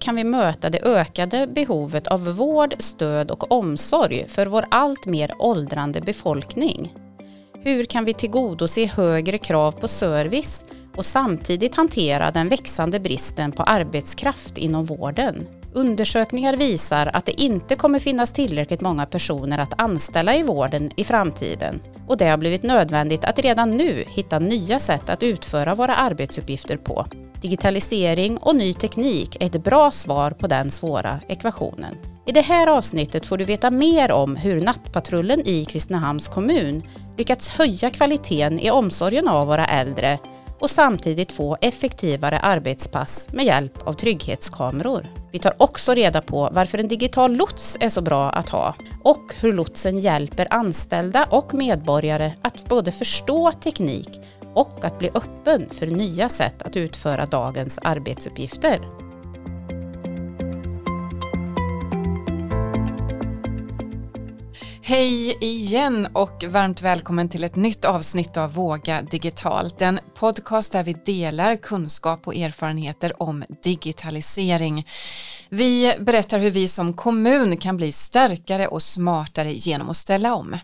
kan vi möta det ökade behovet av vård, stöd och omsorg för vår allt mer åldrande befolkning? Hur kan vi tillgodose högre krav på service och samtidigt hantera den växande bristen på arbetskraft inom vården? Undersökningar visar att det inte kommer finnas tillräckligt många personer att anställa i vården i framtiden och det har blivit nödvändigt att redan nu hitta nya sätt att utföra våra arbetsuppgifter på. Digitalisering och ny teknik är ett bra svar på den svåra ekvationen. I det här avsnittet får du veta mer om hur Nattpatrullen i Kristinehamns kommun lyckats höja kvaliteten i omsorgen av våra äldre och samtidigt få effektivare arbetspass med hjälp av trygghetskameror. Vi tar också reda på varför en digital lots är så bra att ha och hur lotsen hjälper anställda och medborgare att både förstå teknik och att bli öppen för nya sätt att utföra dagens arbetsuppgifter. Hej igen och varmt välkommen till ett nytt avsnitt av Våga digitalt. En podcast där vi delar kunskap och erfarenheter om digitalisering. Vi berättar hur vi som kommun kan bli starkare och smartare genom att ställa om.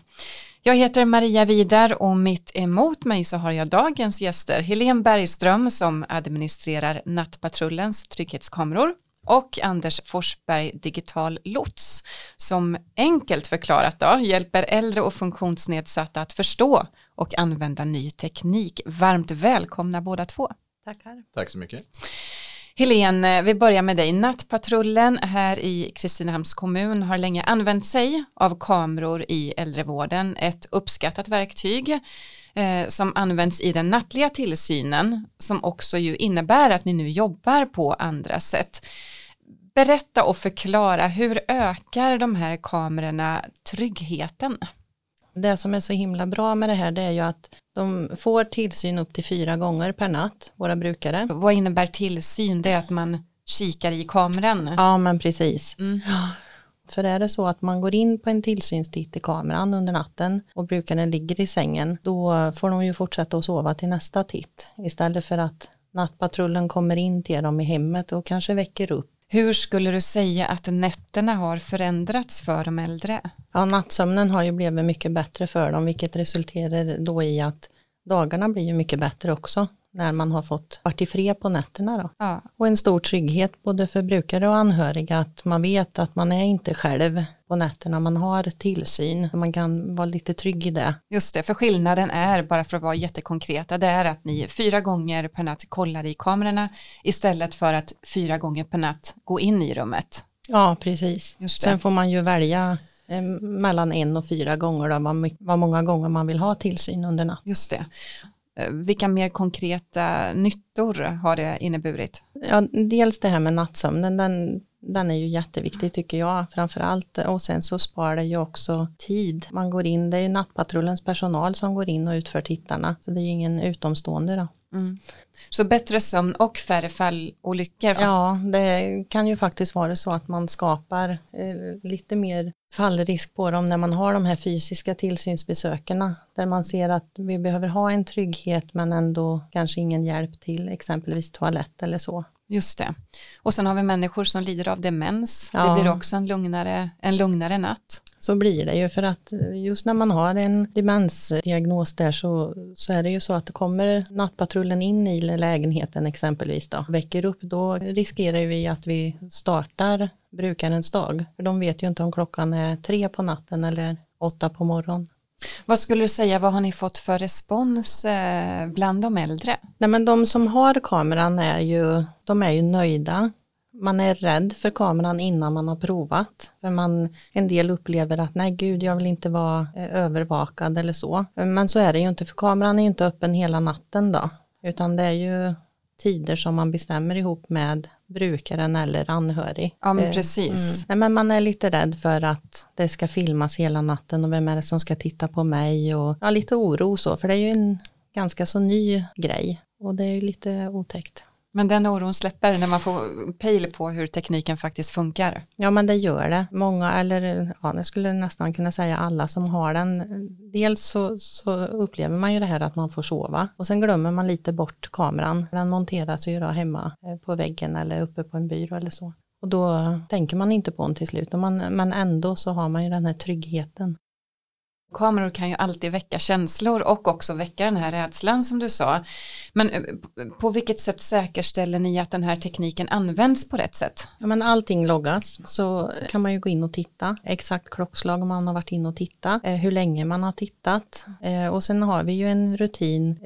Jag heter Maria Vidar och mitt emot mig så har jag dagens gäster Helene Bergström som administrerar Nattpatrullens trygghetskameror och Anders Forsberg Digital Lots som enkelt förklarat då hjälper äldre och funktionsnedsatta att förstå och använda ny teknik. Varmt välkomna båda två. Tackar. Tack så mycket. Helene, eh, vi börjar med dig. Nattpatrullen här i Kristinehamns kommun har länge använt sig av kameror i äldrevården, ett uppskattat verktyg eh, som används i den nattliga tillsynen som också ju innebär att ni nu jobbar på andra sätt. Berätta och förklara, hur ökar de här kamerorna tryggheten? Det som är så himla bra med det här det är ju att de får tillsyn upp till fyra gånger per natt, våra brukare. Vad innebär tillsyn? Det är att man kikar i kameran? Ja, men precis. Mm. För är det så att man går in på en tillsynstitt i kameran under natten och brukaren ligger i sängen, då får de ju fortsätta att sova till nästa titt. Istället för att nattpatrullen kommer in till dem i hemmet och kanske väcker upp hur skulle du säga att nätterna har förändrats för de äldre? Ja, nattsömnen har ju blivit mycket bättre för dem, vilket resulterar då i att dagarna blir ju mycket bättre också när man har fått varit i fred på nätterna då. Ja, Och en stor trygghet både för brukare och anhöriga att man vet att man är inte själv på nätterna, man har tillsyn, man kan vara lite trygg i det. just det, för skillnaden är, bara för att vara jättekonkreta, det är att ni fyra gånger per natt kollar i kamerorna istället för att fyra gånger per natt gå in i rummet. Ja, precis. Sen får man ju välja eh, mellan en och fyra gånger då, vad många gånger man vill ha tillsyn under natten. Just det. Eh, vilka mer konkreta nyttor har det inneburit? Ja, dels det här med nattsömnen, den, den är ju jätteviktig tycker jag framför allt. Och sen så sparar det ju också tid. Man går in, det är ju nattpatrullens personal som går in och utför tittarna. Så det är ju ingen utomstående då. Mm. Så bättre sömn och färre fallolyckor. va? Ja, det kan ju faktiskt vara så att man skapar eh, lite mer fallrisk på dem när man har de här fysiska tillsynsbesökerna. Där man ser att vi behöver ha en trygghet men ändå kanske ingen hjälp till exempelvis toalett eller så. Just det. Och sen har vi människor som lider av demens. Ja. Det blir också en lugnare, en lugnare natt. Så blir det ju för att eh, just när man har en demensdiagnos där så, så är det ju så att det kommer nattpatrullen in i lägenheten exempelvis då, väcker upp, då riskerar vi att vi startar brukarens dag. För de vet ju inte om klockan är tre på natten eller åtta på morgonen. Vad skulle du säga, vad har ni fått för respons eh, bland de äldre? Nej men de som har kameran är ju, de är ju nöjda. Man är rädd för kameran innan man har provat. För man, en del upplever att nej gud jag vill inte vara eh, övervakad eller så. Men så är det ju inte för kameran är ju inte öppen hela natten då. Utan det är ju tider som man bestämmer ihop med brukaren eller anhörig. Ja, men Eh, precis. Mm. Nej, men man är lite rädd för att det ska filmas hela natten och vem är det som ska titta på mig och ja, lite oro så, för det är ju en ganska så ny grej och det är ju lite otäckt. Men den oron släpper när man får pejl på hur tekniken faktiskt funkar. Ja men det gör det. Många, eller ja, jag skulle nästan kunna säga alla som har den. Dels så, så upplever man ju det här att man får sova och sen glömmer man lite bort kameran. Den monteras ju då hemma eh, på väggen eller uppe på en byrå eller så. Och då tänker man inte på den till slut, man, men ändå så har man ju den här tryggheten. Kameror kan ju alltid väcka känslor och också väcka den här rädslan som du sa. Men eh, på vilket sätt säkerställer ni att den här tekniken används på rätt sätt? Ja, men allting loggas så kan man ju gå in och titta exakt klockslag man har varit inne och tittat, eh, hur länge man har tittat eh, och sen har vi ju en rutin.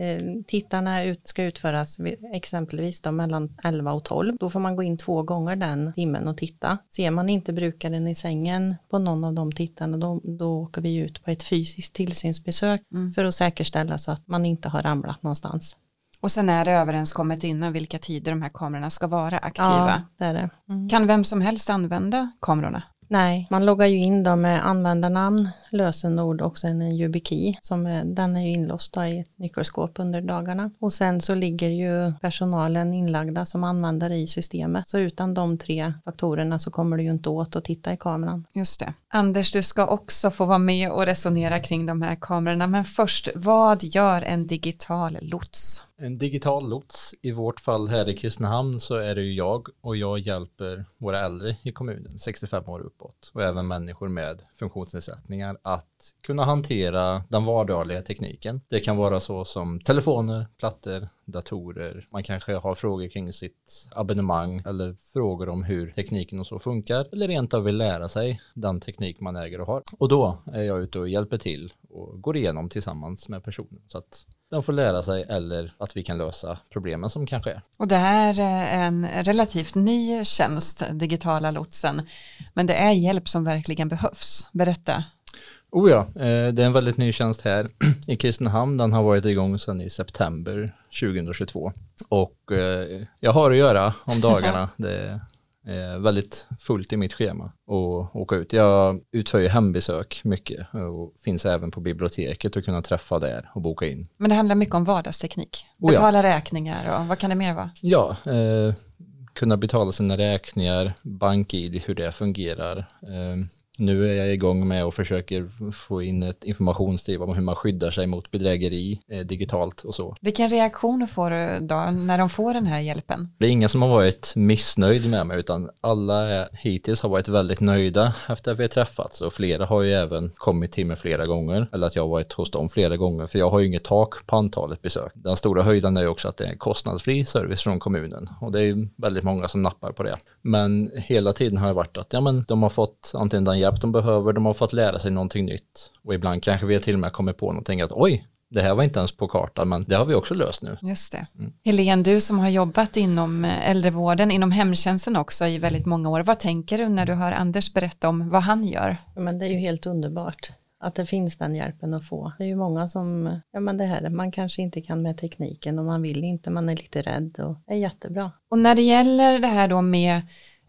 Tittarna ut, ska utföras exempelvis då mellan 11 och 12. Då får man gå in två gånger den timmen och titta. Ser man inte brukaren i sängen på någon av de tittarna då, då åker vi ut på ett fysiskt tillsynsbesök Mm. för att säkerställa så att man inte har ramlat någonstans. Och sen är det överenskommet innan vilka tider de här kamerorna ska vara aktiva. Ja, det är det. Mm. Kan vem som helst använda kamerorna? Nej, man loggar ju in dem med användarnamn, lösenord och sen en YubiKey. Som är, den är ju inlåst i ett nyckelskåp under dagarna. Och sen så ligger ju personalen inlagda som användare i systemet. Så utan de tre faktorerna så kommer du ju inte åt att titta i kameran. Just det. Anders, du ska också få vara med och resonera kring de här kamerorna. Men först, vad gör en digital lots? En digital lots, i vårt fall här i Kristinehamn så är det ju jag och jag hjälper våra äldre i kommunen, 65 år uppåt och även människor med funktionsnedsättningar att kunna hantera den vardagliga tekniken. Det kan vara så som telefoner, plattor, datorer. Man kanske har frågor kring sitt abonnemang eller frågor om hur tekniken och så funkar eller rent av vill lära sig den teknik man äger och har. Och då är jag ute och hjälper till och går igenom tillsammans med personen så att de får lära sig eller att vi kan lösa problemen som kanske är. Och det här är en relativt ny tjänst, digitala lotsen. Men det är hjälp som verkligen behövs. Berätta. Oh ja, eh, det är en väldigt ny tjänst här i Kristinehamn. Den har varit igång sedan i september 2022 och eh, jag har att göra om dagarna. Det är väldigt fullt i mitt schema att åka ut. Jag utför ju hembesök mycket och finns även på biblioteket och kunna träffa där och boka in. Men det handlar mycket om vardagsteknik. Oh ja. Betala räkningar och vad kan det mer vara? Ja, eh, kunna betala sina räkningar, bank-id, hur det fungerar. Eh, nu är jag igång med och försöker få in ett informationsdriv om hur man skyddar sig mot bedrägeri eh, digitalt och så. Vilken reaktion får du då när de får den här hjälpen? Det är ingen som har varit missnöjd med mig utan alla hittills har varit väldigt nöjda efter att vi har träffats och flera har ju även kommit till mig flera gånger eller att jag har varit hos dem flera gånger för jag har ju inget tak på antalet besök. Den stora höjden är ju också att det är kostnadsfri service från kommunen och det är ju väldigt många som nappar på det. Men hela tiden har det varit att ja, men de har fått antingen den hjälp de behöver, de har fått lära sig någonting nytt och ibland kanske vi till och med kommit på någonting att oj, det här var inte ens på kartan, men det har vi också löst nu. Just det. Mm. Helene, du som har jobbat inom äldrevården, inom hemtjänsten också i väldigt många år. Vad tänker du när du hör Anders berätta om vad han gör? Men det är ju helt underbart att det finns den hjälpen att få. Det är ju många som, ja men det här, man kanske inte kan med tekniken och man vill inte, man är lite rädd och det är jättebra. Och när det gäller det här då med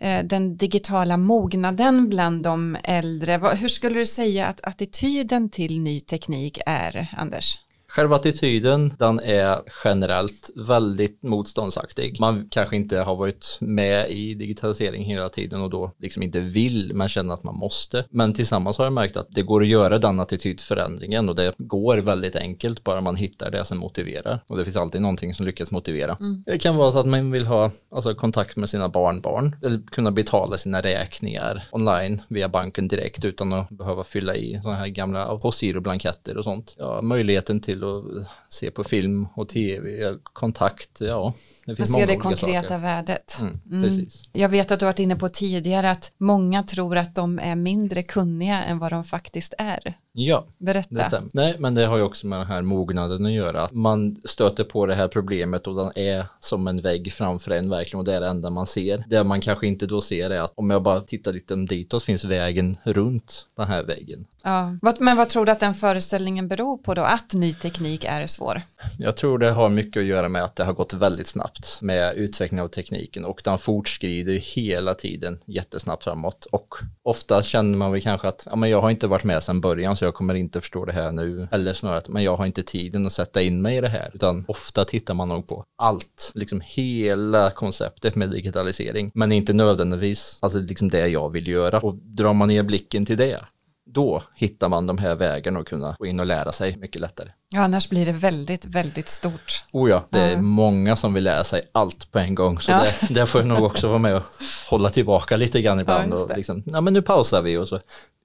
Eh, den digitala mognaden bland de äldre. Hur skulle du säga att attityden till ny teknik är, Anders? Själva attityden, den är generellt väldigt motståndsaktig. Man kanske inte har varit med i digitalisering hela tiden och då liksom inte vill, men känner att man måste. Men tillsammans har jag märkt att det går att göra den attitydförändringen och det går väldigt enkelt bara man hittar det som motiverar. Och det finns alltid någonting som lyckas motivera. Mm. Det kan vara så att man vill ha alltså, kontakt med sina barnbarn eller kunna betala sina räkningar online via banken direkt utan att behöva fylla i sådana här gamla postgiroblanketter och sånt. Ja, möjligheten till att se på film och tv, kontakt, ja. Det finns Man ser det konkreta saker. värdet. Mm, mm. Jag vet att du varit inne på tidigare att många tror att de är mindre kunniga än vad de faktiskt är. Ja, Berätta. det stämmer. Nej, men det har ju också med den här mognaden att göra. Man stöter på det här problemet och den är som en vägg framför en verkligen och det är det enda man ser. Det man kanske inte då ser är att om jag bara tittar lite ditåt finns vägen runt den här väggen. Ja, men vad tror du att den föreställningen beror på då, att ny teknik är svår? Jag tror det har mycket att göra med att det har gått väldigt snabbt med utvecklingen av tekniken och den fortskrider hela tiden jättesnabbt framåt och ofta känner man väl kanske att ja, men jag har inte varit med sedan början så jag kommer inte förstå det här nu eller snarare att men jag har inte tiden att sätta in mig i det här utan ofta tittar man nog på allt, liksom hela konceptet med digitalisering men inte nödvändigtvis alltså liksom det jag vill göra och drar man ner blicken till det då hittar man de här vägarna och kunna gå in och lära sig mycket lättare. Ja, annars blir det väldigt, väldigt stort. Oh ja, det är Ja. många som vill lära sig allt på en gång, så Ja. det, där får jag nog också vara med och hålla tillbaka lite grann ibland just och det. liksom, ja men nu pausar vi och så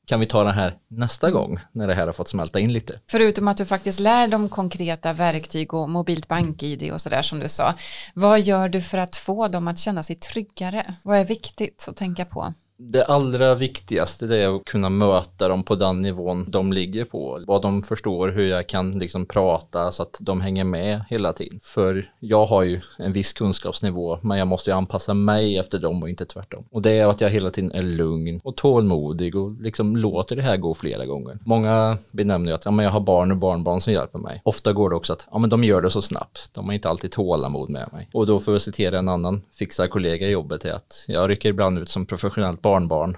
kan vi ta den här nästa gång när det här har fått smälta in lite. Förutom att du faktiskt lär dem konkreta verktyg och mobilt bank-id och sådär som du sa. Vad gör du för att få dem att känna sig tryggare? Vad är viktigt att tänka på? Det allra viktigaste det är att kunna möta dem på den nivån de ligger på. Vad de förstår, hur jag kan liksom prata så att de hänger med hela tiden. För jag har ju en viss kunskapsnivå men jag måste ju anpassa mig efter dem och inte tvärtom. Och det är att jag hela tiden är lugn och tålmodig och liksom låter det här gå flera gånger. Många benämner ju att ja, men jag har barn och barnbarn som hjälper mig. Ofta går det också att ja, men de gör det så snabbt. De har inte alltid tålamod med mig. Och då får jag citera en annan fixarkollega i jobbet är att jag rycker ibland ut som professionellt barnbarn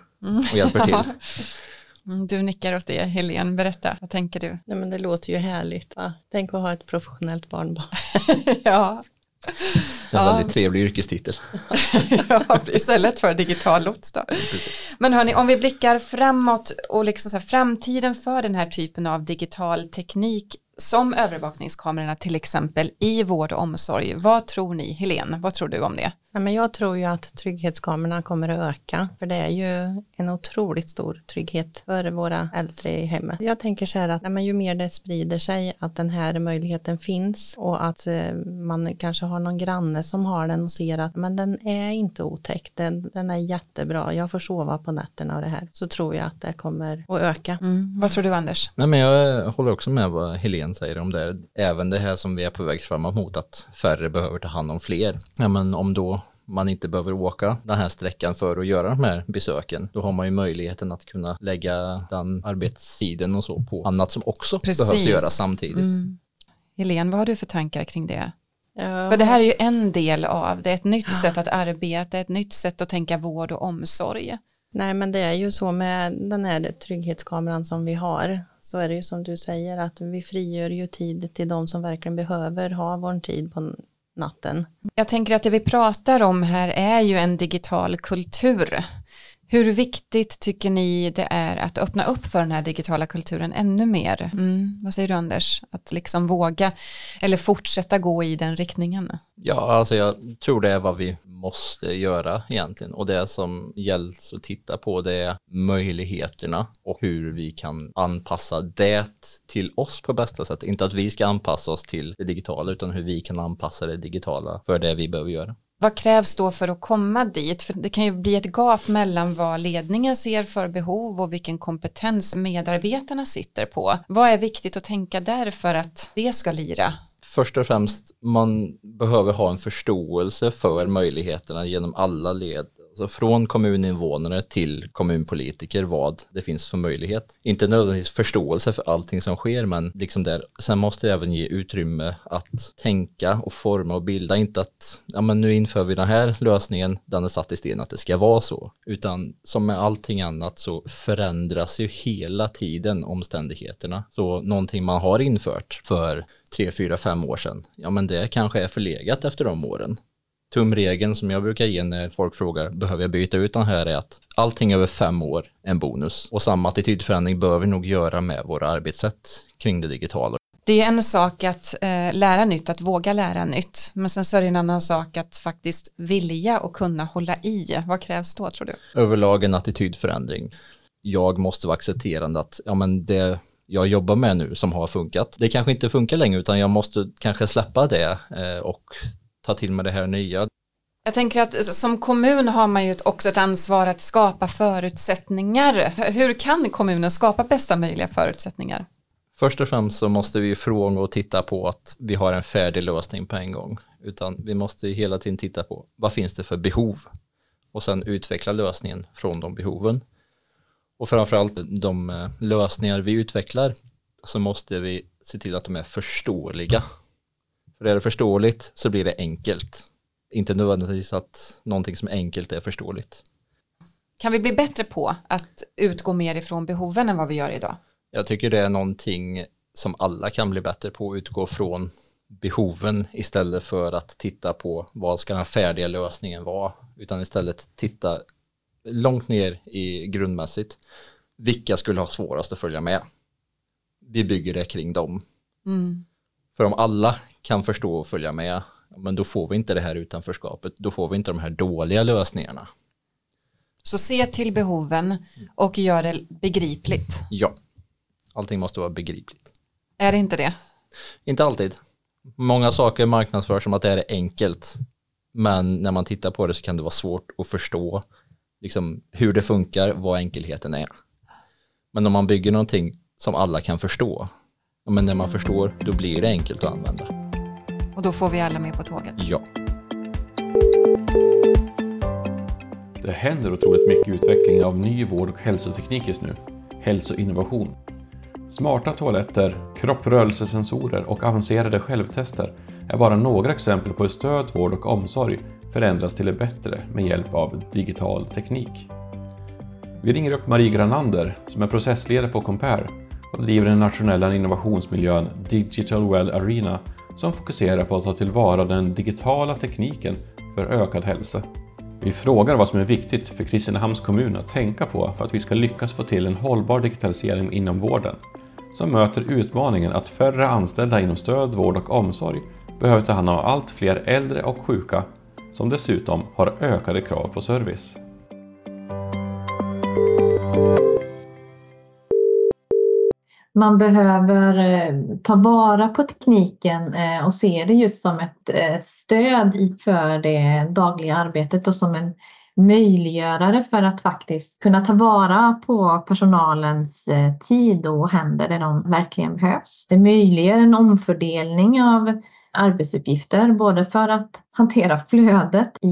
och hjälper till. Mm, Du nickar åt det, Helene. Berätta, vad tänker du? Nej, men det låter ju härligt. Va? Tänk att ha ett professionellt barnbarn. ja, Det är en Ja. väldigt trevlig yrkestitel. ja, istället för digital lots då. Men hörni, om vi blickar framåt och liksom så här, framtiden för den här typen av digital teknik som övervakningskamerorna till exempel i vård och omsorg. Vad tror ni, Helene? Vad tror du om det? Ja, men jag tror ju att trygghetskamerorna kommer att öka, för det är ju en otroligt stor trygghet för våra äldre i hemmet. Jag tänker så här att ja, men ju mer det sprider sig, att den här möjligheten finns och att eh, man kanske har någon granne som har den och ser att men den är inte otäck, den, den är jättebra, jag får sova på nätterna och det här, så tror jag att det kommer att öka. Mm. Vad tror du, Anders? Nej, men jag håller också med vad Helene säger om det. Även det här som vi är på väg framåt mot att färre behöver ta hand om fler. Ja, men om då man inte behöver åka den här sträckan för att göra de här besöken, då har man ju möjligheten att kunna lägga den arbetstiden och så på annat som också Precis. behövs göras samtidigt. Mm. Helene, vad har du för tankar kring det? Ja, För det här är ju en del av det, ett nytt sätt att arbeta, ett nytt sätt att tänka vård och omsorg. Nej men det är ju så med den här trygghetskameran som vi har så är det ju som du säger att vi frigör ju tid till de som verkligen behöver ha vår tid på natten. Jag tänker att det vi pratar om här är ju en digital kultur. Hur viktigt tycker ni det är att öppna upp för den här digitala kulturen ännu mer? Mm. Vad säger du Anders? Att liksom våga eller fortsätta gå i den riktningen? Ja, alltså jag tror det är vad vi måste göra egentligen och det som gäller att titta på det är möjligheterna och hur vi kan anpassa det till oss på bästa sätt. Inte att vi ska anpassa oss till det digitala utan hur vi kan anpassa det digitala för det vi behöver göra. Vad krävs då för att komma dit? För det kan ju bli ett gap mellan vad ledningen ser för behov och vilken kompetens medarbetarna sitter på. Vad är viktigt att tänka där för att det ska lira? Först och främst, man behöver ha en förståelse för möjligheterna genom alla led. Alltså från kommuninvånare till kommunpolitiker vad det finns för möjlighet. Inte nödvändigtvis förståelse för allting som sker men liksom där. Sen måste det även ge utrymme att tänka och forma och bilda. Inte att ja, men nu inför vi den här lösningen, den är satt i sten att det ska vara så. Utan som med allting annat så förändras ju hela tiden omständigheterna. Så någonting man har infört för tre, fyra, fem år sedan, ja men det kanske är förlegat efter de åren. Tumregeln som jag brukar ge när folk frågar behöver jag byta ut den här är att allting över fem år är en bonus och samma attitydförändring bör vi nog göra med våra arbetssätt kring det digitala. Det är en sak att eh, lära nytt, att våga lära nytt. Men sen så är det en annan sak att faktiskt vilja och kunna hålla i. Vad krävs då tror du? Överlag en attitydförändring. Jag måste vara accepterande att ja, men det jag jobbar med nu som har funkat, det kanske inte funkar längre utan jag måste kanske släppa det eh, och ta till mig det här nya. Jag tänker att som kommun har man ju också ett ansvar att skapa förutsättningar. Hur kan kommunen skapa bästa möjliga förutsättningar? Först och främst så måste vi fråga och titta på att vi har en färdig lösning på en gång. Utan vi måste ju hela tiden titta på vad finns det för behov och sen utveckla lösningen från de behoven. Och framförallt de eh, lösningar vi utvecklar så måste vi se till att de är förståeliga. För är det förståeligt så blir det enkelt. Inte nödvändigtvis att någonting som är enkelt är förståeligt. Kan vi bli bättre på att utgå mer ifrån behoven än vad vi gör idag? Jag tycker det är någonting som alla kan bli bättre på, utgå från behoven istället för att titta på vad ska den färdiga lösningen vara, utan istället titta långt ner i grundmässigt. vilka skulle ha svårast att följa med? Vi bygger det kring dem. Mm. För om alla kan förstå och följa med, men då får vi inte det här utanförskapet, då får vi inte de här dåliga lösningarna. Så se till behoven och gör det begripligt. Ja, allting måste vara begripligt. Är det inte det? Inte alltid. Många saker marknadsförs som att det är enkelt, men när man tittar på det så kan det vara svårt att förstå liksom, hur det funkar, vad enkelheten är. Men om man bygger någonting som alla kan förstå, men när man förstår, då blir det enkelt att använda. Och då får vi alla med på tåget. Ja. Det händer otroligt mycket utveckling av ny vård och hälsoteknik just nu. Hälsoinnovation. Smarta toaletter, kropprörelsesensorer och avancerade självtester är bara några exempel på hur stöd, vård och omsorg förändras till det bättre med hjälp av digital teknik. Vi ringer upp Marie Granander som är processledare på Compare och driver den nationella innovationsmiljön Digital Well Arena som fokuserar på att ta tillvara den digitala tekniken för ökad hälsa. Vi frågar vad som är viktigt för Kristinehamns kommun att tänka på för att vi ska lyckas få till en hållbar digitalisering inom vården som möter utmaningen att färre anställda inom stöd, vård och omsorg behöver ta hand om allt fler äldre och sjuka som dessutom har ökade krav på service. Man behöver eh, ta vara på tekniken eh, och se det just som ett eh, stöd för det dagliga arbetet och som en möjliggörare för att faktiskt kunna ta vara på personalens tid och händer där de verkligen behövs. Det möjliggör en omfördelning av arbetsuppgifter, både för att hantera flödet i,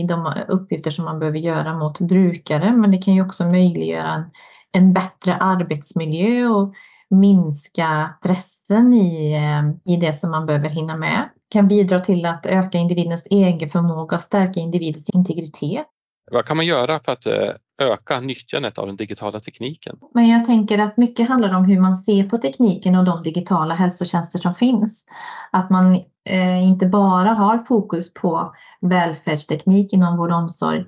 i de uppgifter som man behöver göra mot brukare, men det kan ju också möjliggöra en, en bättre arbetsmiljö och minska stressen i, eh, i det som man behöver hinna med. Kan bidra till att öka individens egen förmåga och stärka individens integritet. Vad kan man göra för att eh, öka nyttjandet av den digitala tekniken? Men jag tänker att mycket handlar om hur man ser på tekniken och de digitala hälsotjänster som finns. Att man eh, inte bara har fokus på välfärdsteknik inom vård och omsorg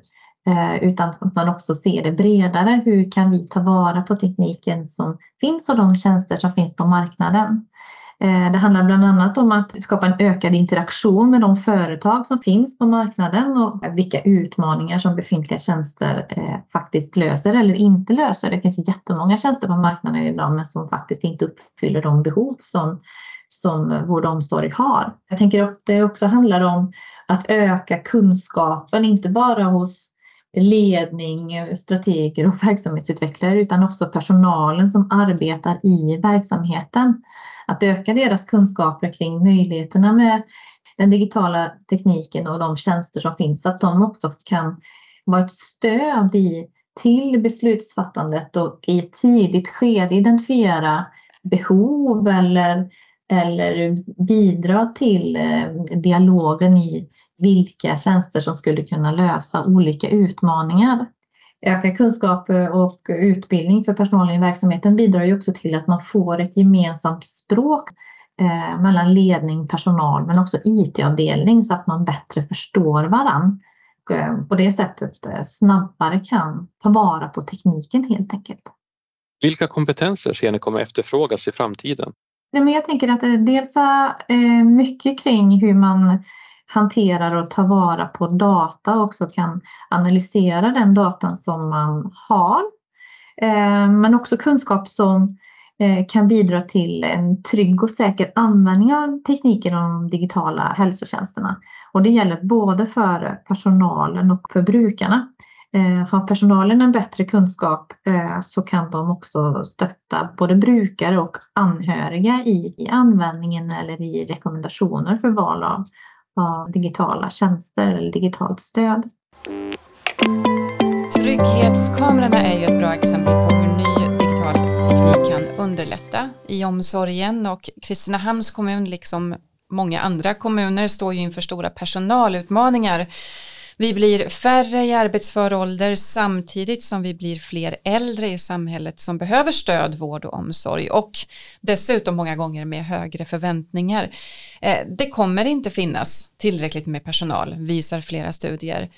Eh, utan att man också ser det bredare. Hur kan vi ta vara på tekniken som finns och de tjänster som finns på marknaden? Eh, det handlar bland annat om att skapa en ökad interaktion med de företag som finns på marknaden och vilka utmaningar som befintliga tjänster eh, faktiskt löser eller inte löser. Det finns jättemånga tjänster på marknaden idag men som faktiskt inte uppfyller de behov som, som vård och omsorg har. Jag tänker att det också handlar om att öka kunskapen, inte bara hos ledning, strateger och verksamhetsutvecklare utan också personalen som arbetar i verksamheten. Att öka deras kunskaper kring möjligheterna med den digitala tekniken och de tjänster som finns, så att de också kan vara ett stöd i, till beslutsfattandet och i ett tidigt skede identifiera behov eller, eller bidra till eh, dialogen i vilka tjänster som skulle kunna lösa olika utmaningar. Ökad kunskap och utbildning för personalen i verksamheten bidrar ju också till att man får ett gemensamt språk eh, mellan ledning, personal men också IT-avdelning så att man bättre förstår varann. Och eh, på det sättet eh, snabbare kan ta vara på tekniken helt enkelt. Vilka kompetenser ser ni kommer efterfrågas i framtiden? jag tänker att det dels mycket kring hur man hanterar och tar vara på data och också kan analysera den datan som man har. Eh, men också kunskap som eh, kan bidra till en trygg och säker användning av tekniken och de digitala hälsotjänsterna. Och det gäller både för personalen och för brukarna. Eh, har personalen en bättre kunskap så kan de också stötta både brukare och anhöriga i, i användningen eller i rekommendationer för val av, av digitala tjänster eller digitalt stöd. Trygghetskamerorna är ju ett bra exempel på hur ny digital teknik kan underlätta i omsorgen och Kristinehamns kommun liksom många andra kommuner står ju inför stora personalutmaningar vi blir färre i arbetsför ålder samtidigt som vi blir fler äldre i samhället som behöver stöd, vård och omsorg och dessutom många gånger med högre förväntningar. Eh, det kommer inte finnas tillräckligt med personal, visar flera studier.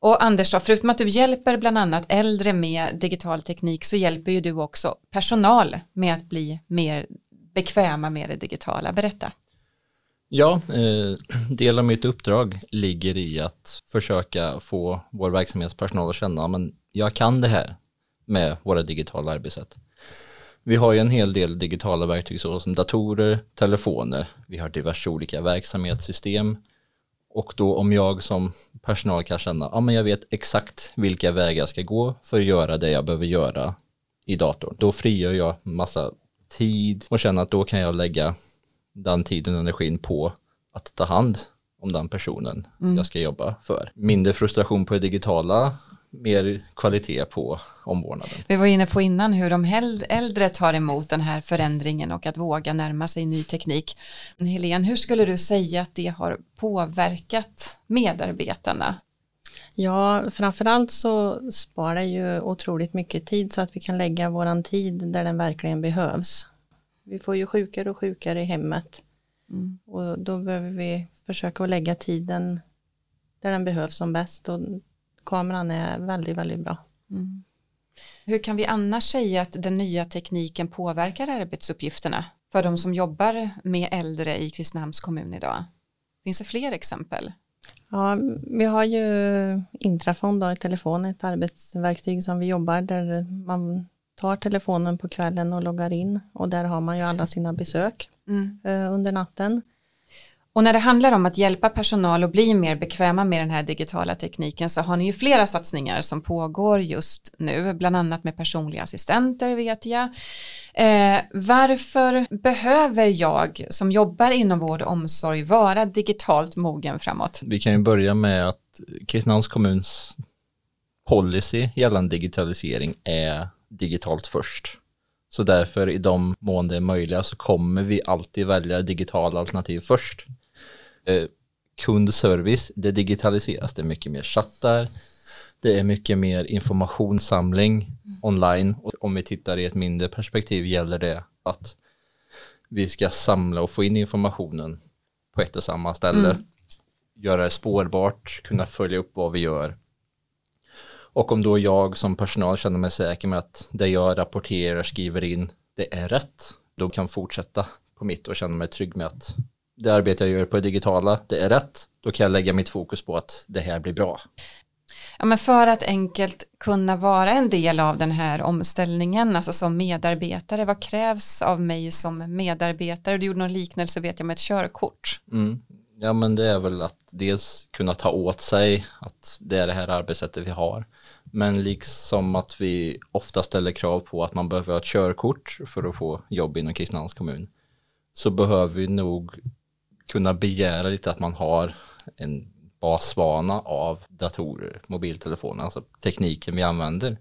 Och Anders, då, förutom att du hjälper bland annat äldre med digital teknik så hjälper ju du också personal med att bli mer bekväma med det digitala. Berätta. Ja, eh, del av mitt uppdrag ligger i att försöka få vår verksamhetspersonal att känna att jag kan det här med våra digitala arbetssätt. Vi har ju en hel del digitala verktyg såsom datorer, telefoner, vi har diverse olika verksamhetssystem och då om jag som personal kan känna, ja men jag vet exakt vilka vägar jag ska gå för att göra det jag behöver göra i datorn. Då frigör jag massa tid och känner att då kan jag lägga den tiden och energin på att ta hand om den personen mm. jag ska jobba för. Mindre frustration på det digitala, mer kvalitet på omvårdnaden. Vi var inne på innan hur de äldre tar emot den här förändringen och att våga närma sig ny teknik. Men Helene, hur skulle du säga att det har påverkat medarbetarna? Ja, framförallt så sparar det ju otroligt mycket tid så att vi kan lägga våran tid där den verkligen behövs. Vi får ju sjukare och sjukare i hemmet mm. och då behöver vi försöka att lägga tiden där den behövs som bäst och kameran är väldigt, väldigt bra. Mm. Hur kan vi annars säga att den nya tekniken påverkar arbetsuppgifterna för de som jobbar med äldre i Kristinehamns kommun idag? Finns det fler exempel? Ja, vi har ju Intrafon då i telefon, ett arbetsverktyg som vi jobbar där man tar telefonen på kvällen och loggar in och där har man ju alla sina besök mm. Eh, under natten. Och när det handlar om att hjälpa personal att bli mer bekväma med den här digitala tekniken så har ni ju flera satsningar som pågår just nu, bland annat med personliga assistenter vet jag. Eh, varför behöver jag som jobbar inom vård och omsorg vara digitalt mogen framåt? Vi kan ju börja med att Kristinehamns kommuns policy gällande digitalisering är digitalt först. Så därför i de mån det är möjliga så kommer vi alltid välja digitala alternativ först. Eh, kundservice, det digitaliseras, det är mycket mer chattar, det är mycket mer informationssamling mm. online och om vi tittar i ett mindre perspektiv gäller det att vi ska samla och få in informationen på ett och samma ställe, mm. göra det spårbart, kunna följa upp vad vi gör. Och om då jag som personal känner mig säker med att det jag rapporterar, skriver in, det är rätt, då kan fortsätta på mitt och känna mig trygg med att det arbete jag gör på det digitala, det är rätt, då kan jag lägga mitt fokus på att det här blir bra. Ja, men för att enkelt kunna vara en del av den här omställningen, alltså som medarbetare, vad krävs av mig som medarbetare? Du gjorde någon liknelse vet jag med ett körkort. Mm. Ja men det är väl att dels kunna ta åt sig att det är det här arbetssättet vi har. Men liksom att vi ofta ställer krav på att man behöver ha ett körkort för att få jobb inom Kristinehamns kommun. Så behöver vi nog kunna begära lite att man har en basvana av datorer, mobiltelefoner, alltså tekniken vi använder.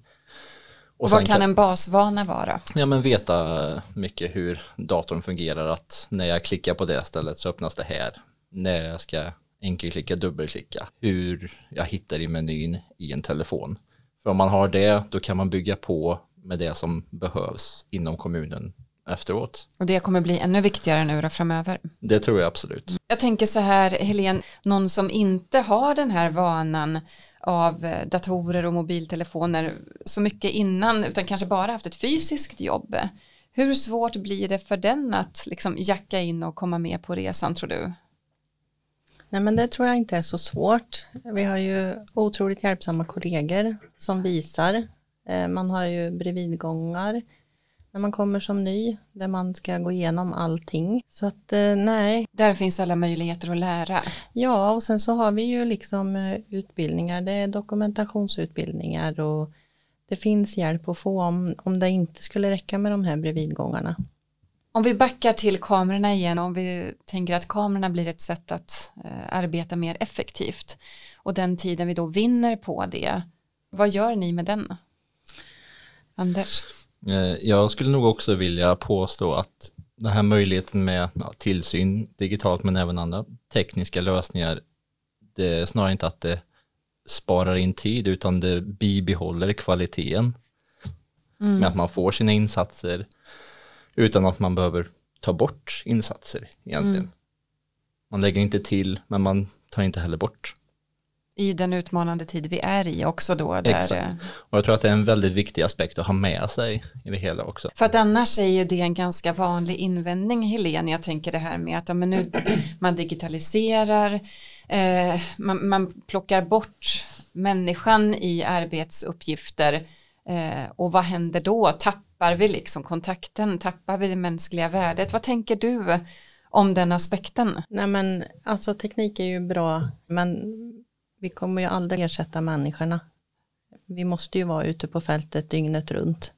Och vad kan en basvana vara? Ja men veta mycket hur datorn fungerar, att när jag klickar på det stället så öppnas det här. När jag ska enkelklicka, dubbelklicka, hur jag hittar i menyn i en telefon. För om man har det, då kan man bygga på med det som behövs inom kommunen efteråt. Och det kommer bli ännu viktigare nu då framöver. Det tror jag absolut. Jag tänker så här, Helene, någon som inte har den här vanan av eh, datorer och mobiltelefoner så mycket innan, utan kanske bara haft ett fysiskt jobb. Hur svårt blir det för den att liksom jacka in och komma med på resan tror du? Nej men det tror jag inte är så svårt. Vi har ju otroligt hjälpsamma kollegor som visar. Eh, man har ju bredvidgångar när man kommer som ny, där man ska gå igenom allting. Så att eh, nej. Där finns alla möjligheter att lära. Ja, och sen så har vi ju liksom eh, utbildningar, det är dokumentationsutbildningar och det finns hjälp att få om, om det inte skulle räcka med de här bredvidgångarna. Om vi backar till kamerorna igen, om vi tänker att kamerorna blir ett sätt att eh, arbeta mer effektivt och den tiden vi då vinner på det, vad gör ni med den? Anders? Eh, jag skulle nog också vilja påstå att den här möjligheten med ja, tillsyn digitalt men även andra tekniska lösningar, det är snarare inte att det sparar in tid utan det bibehåller kvaliteten mm. med att man får sina insatser utan att man behöver ta bort insatser egentligen. Mm. Man lägger inte till men man tar inte heller bort. I den utmanande tid vi är i också då. Där, Exakt. eh, Och jag tror att det är en väldigt viktig aspekt att ha med sig i det hela också. För att annars är ju det en ganska vanlig invändning Helene, jag tänker det här med att ja, men nu, man digitaliserar, eh, man, man plockar bort människan i arbetsuppgifter eh, och vad händer då? Tappar vi liksom kontakten? Tappar vi det mänskliga värdet? Vad tänker du om den aspekten? Nej men alltså teknik är ju bra men vi kommer ju aldrig ersätta människorna. Vi måste ju vara ute på fältet dygnet runt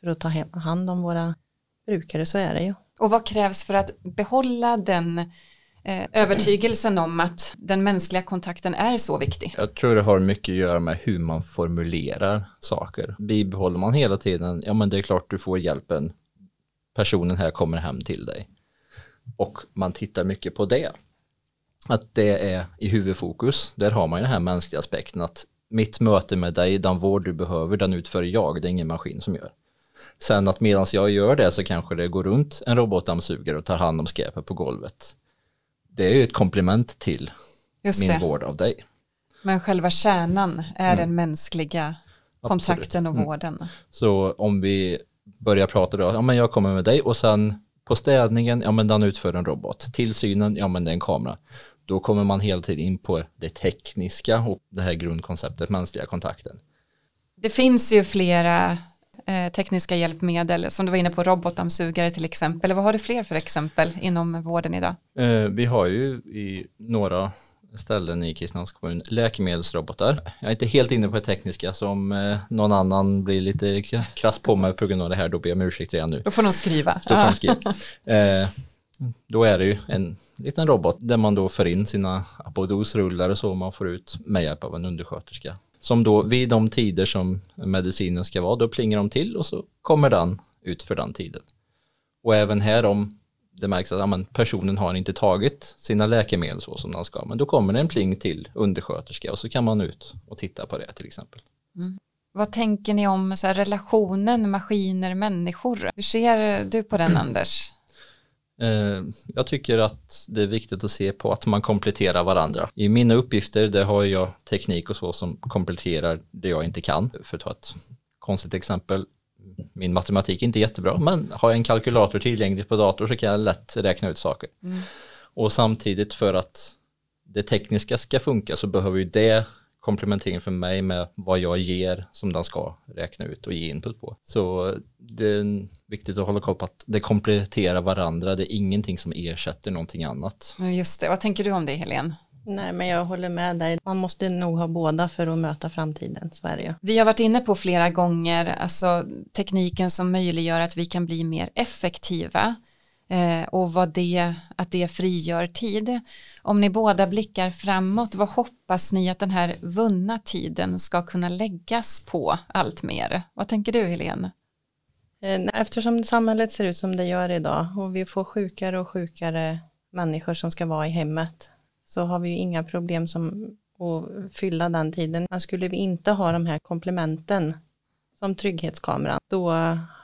för att ta hand om våra brukare, så är det ju. Och vad krävs för att behålla den eh, övertygelsen om att den mänskliga kontakten är så viktig? Jag tror det har mycket att göra med hur man formulerar saker. Bibehåller man hela tiden, ja men det är klart du får hjälpen. Personen här kommer hem till dig. Och man tittar mycket på det. Att det är i huvudfokus. Där har man ju den här mänskliga aspekten att mitt möte med dig, den vård du behöver, den utför jag, det är ingen maskin som gör. Sen att medan jag gör det så kanske det går runt en robotdammsugare och tar hand om skräpet på golvet. Det är ju ett komplement till Just min det, vård av dig. men själva kärnan är den mänskliga kontakten och Mm. vården. Så om vi börjar prata då, ja men jag kommer med dig och sen på städningen, ja men den utför en robot. Tillsynen, ja men det är en kamera. Då kommer man hela tiden in på det tekniska och det här grundkonceptet mänskliga kontakten. Det finns ju flera eh, tekniska hjälpmedel, som du var inne på, robotdammsugare till exempel. Vad har du fler för exempel inom vården idag? Eh, vi har ju i några ställen i Kristinehamns kommun läkemedelsrobotar. Jag är inte helt inne på det tekniska som eh, någon annan blir lite krass på mig på grund av det här, då ber jag om ursäkt redan nu. Då får de skriva. Då får de skriva. Eh, då är det ju en liten robot där man då för in sina apodosrullar och så man får ut med hjälp av en undersköterska. Som då vid de tider som medicinen ska vara, då plingar de till och så kommer den ut för den tiden. Och även här om det märks att ja, men personen har inte tagit sina läkemedel så som den ska, men då kommer det en pling till undersköterska och så kan man ut och titta på det till exempel. Mm. Vad tänker ni om så här, relationen maskiner-människor? Hur ser du på den Anders? Eh, Jag tycker att det är viktigt att se på att man kompletterar varandra. I mina uppgifter, där har jag teknik och så som kompletterar det jag inte kan. För att ta ett konstigt exempel, min matematik är inte jättebra, men har jag en kalkylator tillgänglig på dator så kan jag lätt räkna ut saker. Och samtidigt för att det tekniska ska funka så behöver ju det komplementering för mig med vad jag ger som den ska räkna ut och ge input på. Så det är viktigt att hålla koll på att det kompletterar varandra. Det är ingenting som ersätter någonting annat. Just det, vad tänker du om det Helene? Nej men jag håller med dig, man måste nog ha båda för att möta framtiden, så är det ju. Vi har varit inne på flera gånger, alltså tekniken som möjliggör att vi kan bli mer effektiva Eh, och vad det, att det frigör tid. Om ni båda blickar framåt, vad hoppas ni att den här vunna tiden ska kunna läggas på allt mer? Vad tänker du Helene? Eh, eftersom samhället ser ut som det gör idag och vi får sjukare och sjukare människor som ska vara i hemmet så har vi ju inga problem som att fylla den tiden. Men skulle vi inte ha de här komplementen som trygghetskameran då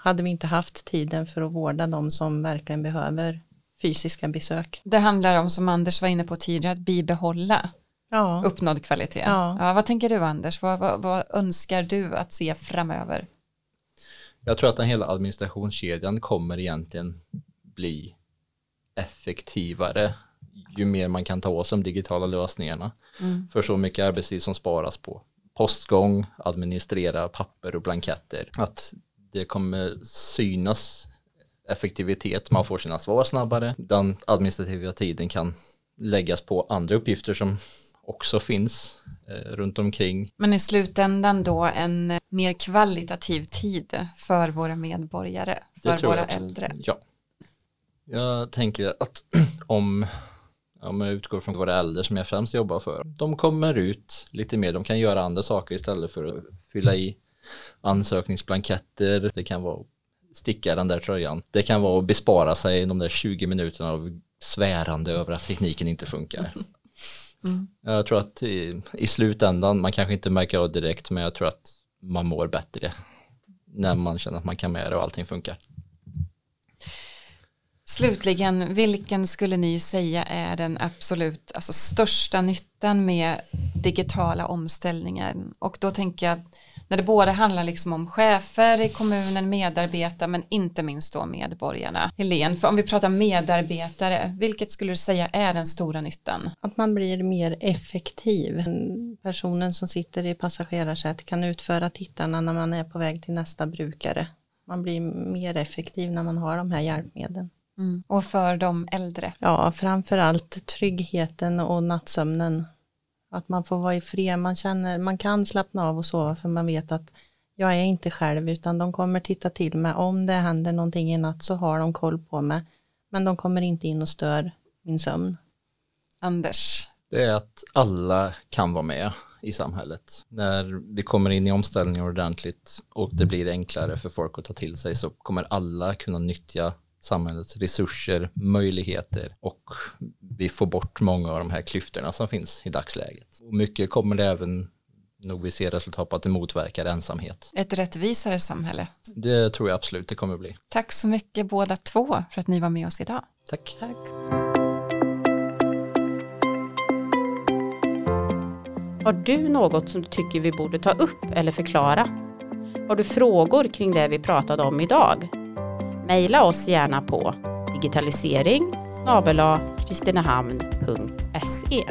hade vi inte haft tiden för att vårda de som verkligen behöver fysiska besök. Det handlar om, som Anders var inne på tidigare, att bibehålla Ja, uppnådd kvalitet. Ja. vad tänker du Anders? Vad, vad, vad önskar du att se framöver? Jag tror att den hela administrationskedjan kommer egentligen bli effektivare ju mer man kan ta åt sig de digitala lösningarna. För så mycket arbetstid som sparas på postgång, administrera papper och blanketter. Att det kommer synas effektivitet, man får sina svar snabbare. Den administrativa tiden kan läggas på andra uppgifter som också finns eh, runt omkring. Men i slutändan då en mer kvalitativ tid för våra medborgare, för jag våra också. äldre. Ja. Jag tänker att om, om jag utgår från våra äldre som jag främst jobbar för, de kommer ut lite mer, de kan göra andra saker istället för att fylla i ansökningsblanketter, det kan vara att sticka den där tröjan, det kan vara att bespara sig de där 20 minuterna av svärande över att tekniken inte funkar. Jag tror att i, i slutändan, man kanske inte märker av direkt, men jag tror att man mår bättre när man känner att man kan med det och allting funkar. Slutligen, vilken skulle ni säga är den absolut alltså, största nyttan med digitala omställningar? och då tänker jag när det både handlar liksom om chefer i kommunen, medarbetare men inte minst då medborgarna. Helene, för om vi pratar medarbetare, vilket skulle du säga är den stora nyttan? Att man blir mer effektiv. Personen som sitter i passagerarsätet kan utföra tittarna när man är på väg till nästa brukare. Man blir mer effektiv när man har de här hjälpmedlen. Mm. Och för de äldre? Ja, framförallt tryggheten och nattsömnen. Att man får vara i fred, man, känner, man kan slappna av och sova för man vet att jag är inte själv utan de kommer titta till mig. Om det händer någonting i natt så har de koll på mig. Men de kommer inte in och stör min sömn. Anders? Det är att alla kan vara med i samhället. När vi kommer in i omställningen ordentligt och det blir enklare för folk att ta till sig så kommer alla kunna nyttja samhällets resurser, möjligheter och vi får bort många av de här klyftorna som finns i dagsläget. Och mycket kommer det även nog vi ser resultat på att det motverkar ensamhet. Ett rättvisare samhälle. Det tror jag absolut det kommer bli. Tack så mycket båda två för att ni var med oss idag. Tack. Tack. Har du något som du tycker vi borde ta upp eller förklara? Har du frågor kring det vi pratade om idag? Mejla oss gärna på digitalisering kristinehamn.se